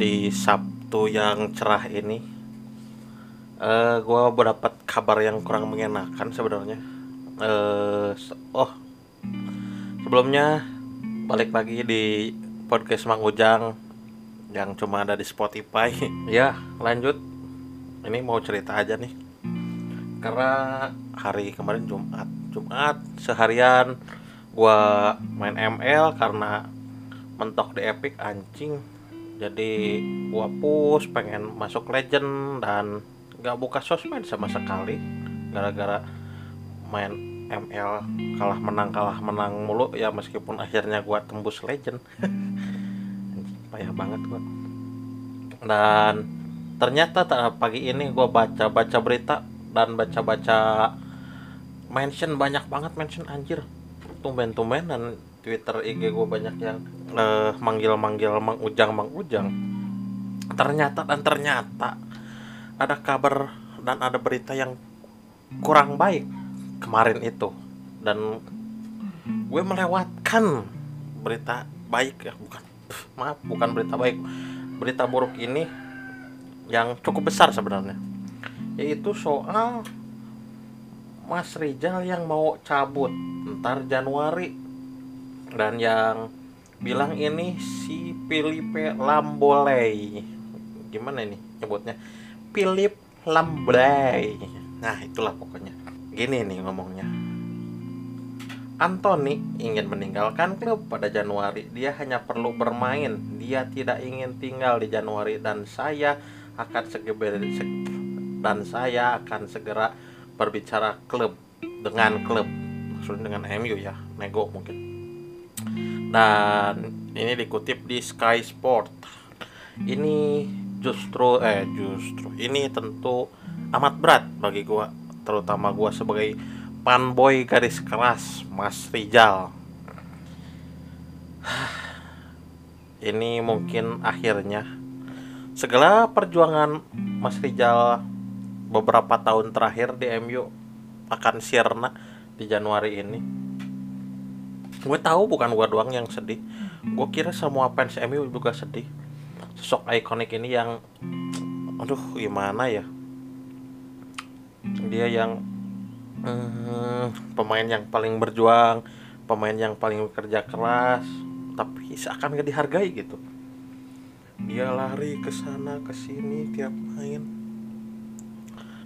di Sabtu yang cerah ini eh gue mendapat kabar yang kurang mengenakan sebenarnya. Se- oh sebelumnya balik lagi di podcast Mang Ujang yang cuma ada di Spotify. Ya lanjut. Ini mau cerita aja nih. Karena hari kemarin Jumat. Jumat seharian gua main ML karena mentok di Epic anjing jadi gua push pengen masuk legend dan gak buka sosmed sama sekali. Gara-gara main ML kalah menang kalah menang mulu ya meskipun akhirnya gua tembus legend. Payah banget gua. Dan ternyata ta- pagi ini gua baca baca berita dan baca baca mention banyak banget mention anjir. Tumben-tumbenan Twitter IG gue banyak yang eh, manggil-manggil Mang Ujang Mang Ujang ternyata dan ternyata ada kabar dan ada berita yang kurang baik kemarin itu. Dan gue melewatkan berita baik ya bukan maaf bukan berita baik. Berita buruk ini yang cukup besar sebenarnya. Yaitu soal Mas Rizal yang mau cabut ntar Januari dan yang bilang ini si Filipe Lambolei. Gimana ini nyebutnya? Philip Lambolei. Nah itulah pokoknya. Gini nih ngomongnya. Anthony ingin meninggalkan klub pada Januari. Dia hanya perlu bermain. Dia tidak ingin tinggal di Januari dan saya akan segera dan saya akan segera berbicara klub dengan klub. Maksudnya dengan MU ya nego mungkin dan ini dikutip di Sky Sport. Ini justru eh justru ini tentu amat berat bagi gua terutama gua sebagai fanboy garis keras Mas Rizal ini mungkin akhirnya segala perjuangan Mas Rizal beberapa tahun terakhir di MU akan sirna di Januari ini gue tahu bukan gue doang yang sedih. Gue kira semua fans MU juga sedih. Sosok ikonik ini yang aduh gimana ya? Dia yang hmm, pemain yang paling berjuang pemain yang paling bekerja keras tapi seakan gak dihargai gitu. Dia lari ke sana ke sini tiap main.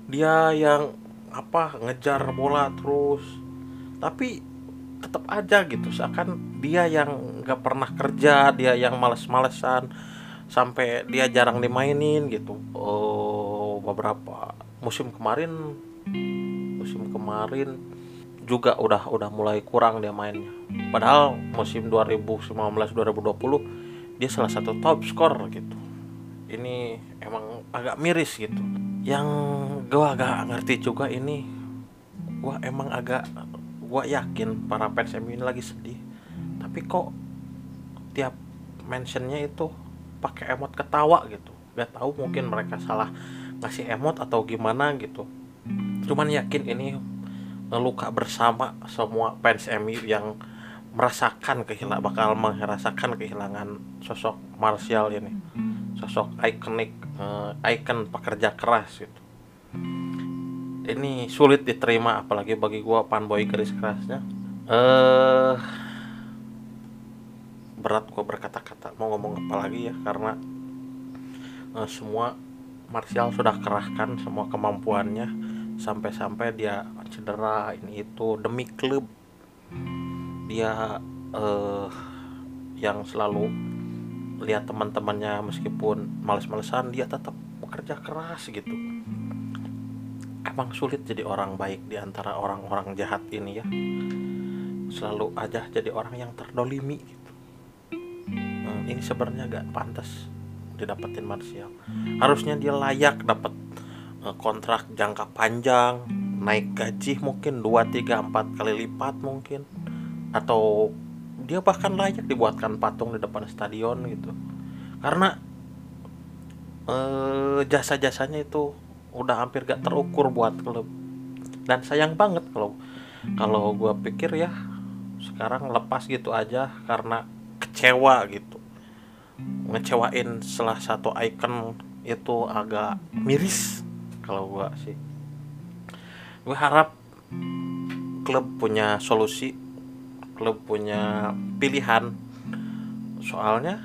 Dia yang apa ngejar bola terus. Tapi tetap aja gitu. Seakan dia yang nggak pernah kerja dia yang males-malesan sampai dia jarang dimainin gitu. Oh beberapa musim kemarin musim kemarin juga udah udah mulai kurang dia mainnya. Padahal musim 2019 2020 dia salah satu top skor gitu. Ini emang agak miris gitu. Yang gua agak ngerti juga ini gua emang agak gua yakin para fans MU ini lagi sedih. Tapi kok tiap mentionnya itu pakai emot ketawa gitu. Gak tahu mungkin mereka salah ngasih emot atau gimana gitu. Cuman yakin ini luka bersama semua fans MU yang merasakan kehilangan bakal merasakan kehilangan sosok Martial ini. Sosok ikonik eh, ikon pekerja keras gitu ini sulit diterima apalagi bagi gua fanboy garis kerasnya. Eh berat gua berkata-kata mau ngomong apa lagi ya? Karena eh, semua Martial sudah kerahkan semua kemampuannya sampai-sampai dia cedera ini itu demi klub. Dia eh yang selalu lihat teman-temannya meskipun males-malesan dia tetap bekerja keras gitu emang sulit jadi orang baik di antara orang-orang jahat ini ya. Selalu aja jadi orang yang terdolimi gitu. Hmm, ini sebenarnya gak pantas didapetin Martial harusnya dia layak dapat eh, kontrak jangka panjang naik gaji mungkin 2 3 4 kali lipat mungkin. Atau dia bahkan layak dibuatkan patung di depan stadion gitu. Karena eh, jasa-jasanya itu udah hampir gak terukur buat klub. Dan sayang banget kalau kalau gua pikir ya sekarang lepas gitu aja karena kecewa gitu. Ngecewain salah satu icon itu agak miris kalau gua sih. Gue harap klub punya solusi klub punya pilihan. Soalnya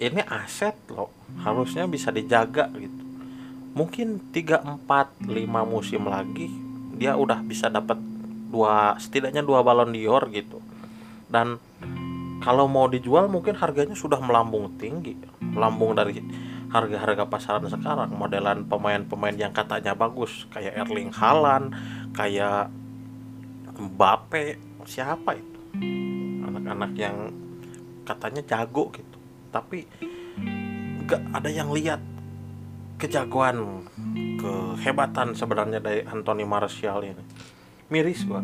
ini aset loh harusnya bisa dijaga gitu mungkin 3 4 5 musim lagi dia udah bisa dapat dua setidaknya dua balon dior gitu. Dan kalau mau dijual mungkin harganya sudah melambung tinggi melambung dari harga-harga pasaran sekarang. Modelan pemain-pemain yang katanya bagus kayak Erling Haaland kayak Mbappe siapa itu? Anak-anak yang katanya jago gitu. Tapi gak ada yang lihat kejagoan kehebatan sebenarnya dari Anthony Martial ini. Miris gua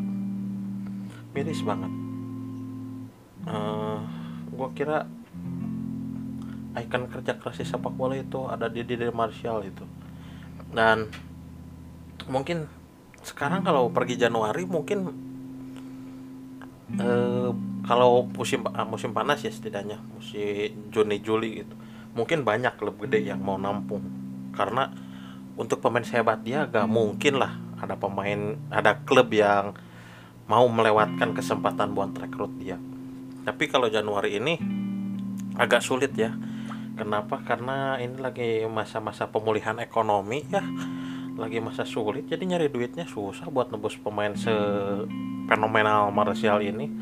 miris banget. Uh, gua kira ikon kerja keras sepak bola itu ada di Didi Martial itu. Dan mungkin sekarang kalau pergi Januari mungkin eh, kalau musim ah, musim panas ya setidaknya musim Juni Juli gitu mungkin banyak klub gede yang mau nampung karena untuk pemain sehebat dia gak mungkin lah ada pemain ada klub yang mau melewatkan kesempatan buat rekrut dia tapi kalau Januari ini agak sulit ya Kenapa? Karena ini lagi masa-masa pemulihan ekonomi ya, lagi masa sulit, jadi nyari duitnya susah buat nebus pemain se fenomenal Martial ini.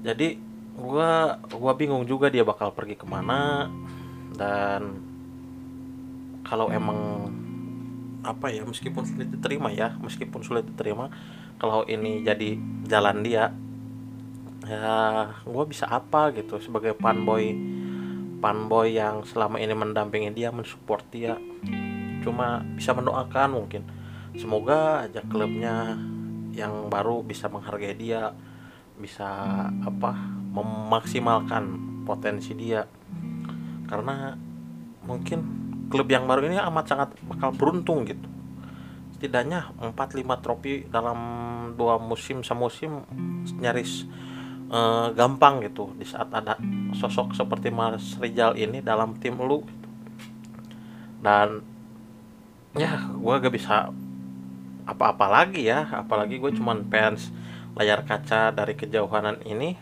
Jadi gua gua bingung juga dia bakal pergi ke mana dan kalau emang apa ya meskipun sulit diterima ya meskipun sulit diterima kalau ini jadi jalan dia ya gue bisa apa gitu. Sebagai fanboy fanboy yang selama ini mendampingi dia mensupport dia cuma bisa mendoakan mungkin. Semoga aja klubnya yang baru bisa menghargai dia bisa apa memaksimalkan potensi dia. Karena mungkin klub yang baru ini amat sangat bakal beruntung gitu. Setidaknya 4-5 trofi dalam dua musim semusim nyaris uh, gampang gitu di saat ada sosok seperti Mas Rizal ini dalam tim lu gitu. dan ya gue gak bisa apa-apa lagi ya. Apalagi gue cuman fans layar kaca dari kejauhanan ini.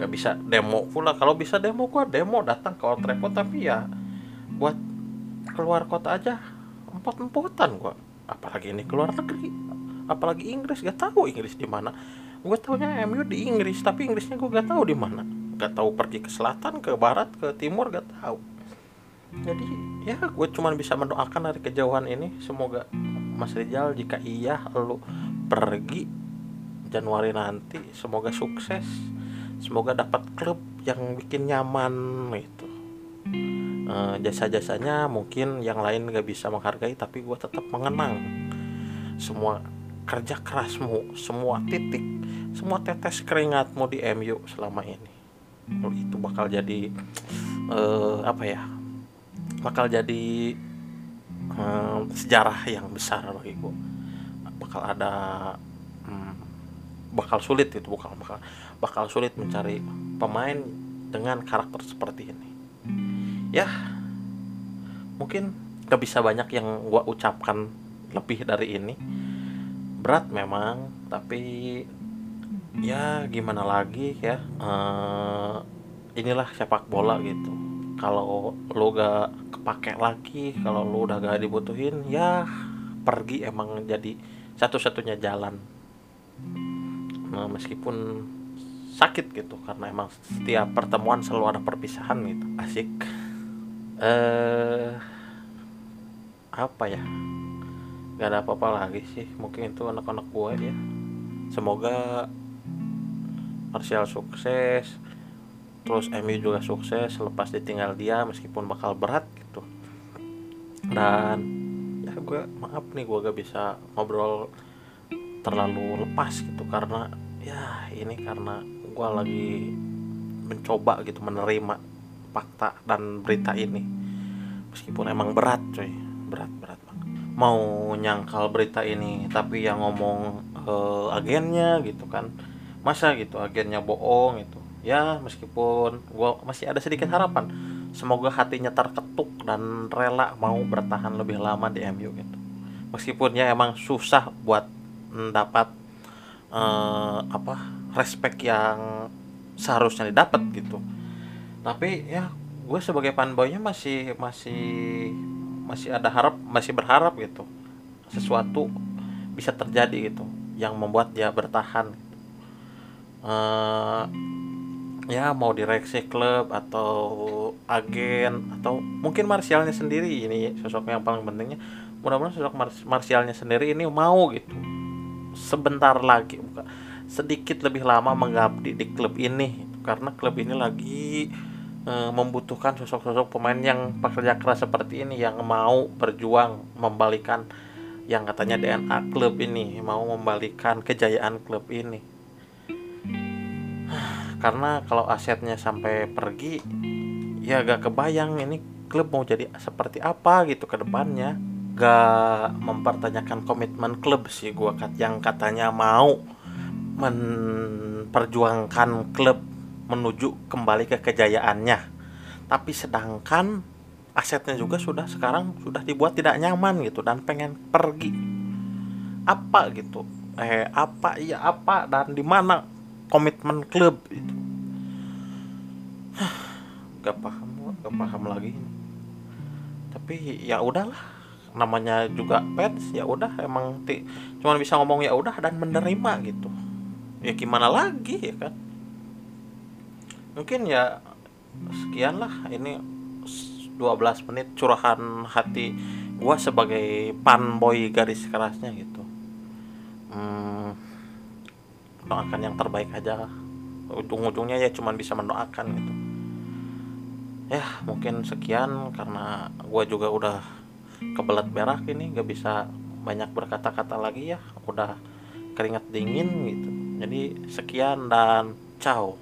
Gak bisa demo pula. Kalau bisa demo gue demo. Datang ke Old Trafford tapi ya buat keluar kota aja empot-empotan gue apalagi ini keluar negeri apalagi Inggris gak tahu Inggris di mana. Gue taunya MU di Inggris tapi Inggrisnya gue gak tahu di mana. Gak tahu pergi ke selatan ke barat ke timur gak tahu. Jadi ya gue cuma bisa mendoakan dari kejauhan ini. Semoga Mas Rizal jika iya lu pergi Januari nanti semoga sukses. Semoga dapat klub yang bikin nyaman gitu e, jasa-jasanya mungkin yang lain gak bisa menghargai tapi gue tetap mengenang. Semua kerja kerasmu semua titik semua tetes keringatmu di MU selama ini. Itu bakal jadi uh, apa ya bakal jadi uh, sejarah yang besar bagi gue bakal ada um, bakal sulit itu bakal bakal bakal sulit mencari pemain dengan karakter seperti ini ya mungkin gak bisa banyak yang gue ucapkan lebih dari ini. Berat memang tapi ya gimana lagi ya uh, inilah sepak bola gitu. Kalau lo gak kepake lagi kalau lo udah gak dibutuhin ya pergi emang jadi satu-satunya jalan. Nah, meskipun sakit gitu karena emang setiap pertemuan selalu ada perpisahan gitu. Asik eh apa ya? Gak ada apa-apa lagi sih. Mungkin itu anak-anak gue ya semoga Martial sukses terus MU juga sukses lepas ditinggal dia meskipun bakal berat gitu. Dan ya gue maaf nih gue gak bisa ngobrol terlalu lepas gitu karena ya ini karena gue lagi mencoba gitu menerima fakta dan berita ini. Meskipun emang berat coy. Berat berat mau nyangkal berita ini tapi yang ngomong uh, agennya gitu kan. Masa gitu agennya bohong itu ya meskipun gue masih ada sedikit harapan. Semoga hatinya terketuk dan rela mau bertahan lebih lama di MU gitu. Meskipun ya emang susah buat mendapat uh, apa respect yang seharusnya didapat gitu tapi ya gue sebagai fanboynya masih masih masih ada harap masih berharap gitu sesuatu bisa terjadi gitu yang membuat dia bertahan uh, ya mau direksi klub atau agen atau mungkin Marsialnya sendiri ini sosok yang paling pentingnya. Mudah-mudahan sosok Marsialnya sendiri ini mau gitu sebentar lagi bukan sedikit lebih lama mengabdi di klub ini karena klub ini lagi e, membutuhkan sosok-sosok pemain yang pekerja keras seperti ini yang mau berjuang membalikan yang katanya DNA klub ini mau membalikan kejayaan klub ini. Karena kalau asetnya sampai pergi ya gak kebayang ini klub mau jadi seperti apa gitu ke depannya. Gak mempertanyakan komitmen klub sih gua kat yang katanya mau memperjuangkan klub menuju kembali ke kejayaannya. Tapi sedangkan asetnya juga sudah sekarang sudah dibuat tidak nyaman gitu dan pengen pergi. Apa gitu? Eh apa iya apa dan di mana komitmen klub itu? Gak paham gak paham lagi. Tapi ya udahlah namanya juga pets ya udah emang ti cuman bisa ngomong ya udah dan menerima gitu. Ya gimana lagi ya kan mungkin ya sekian lah ini 12 menit curahan hati gua sebagai panboy garis kerasnya gitu. Hmm, doakan yang terbaik aja ujung-ujungnya ya cuman bisa mendoakan gitu. Ya mungkin sekian karena gue juga udah kebelat berak ini gak bisa banyak berkata-kata lagi ya. Udah keringat dingin gitu. Jadi sekian dan ciao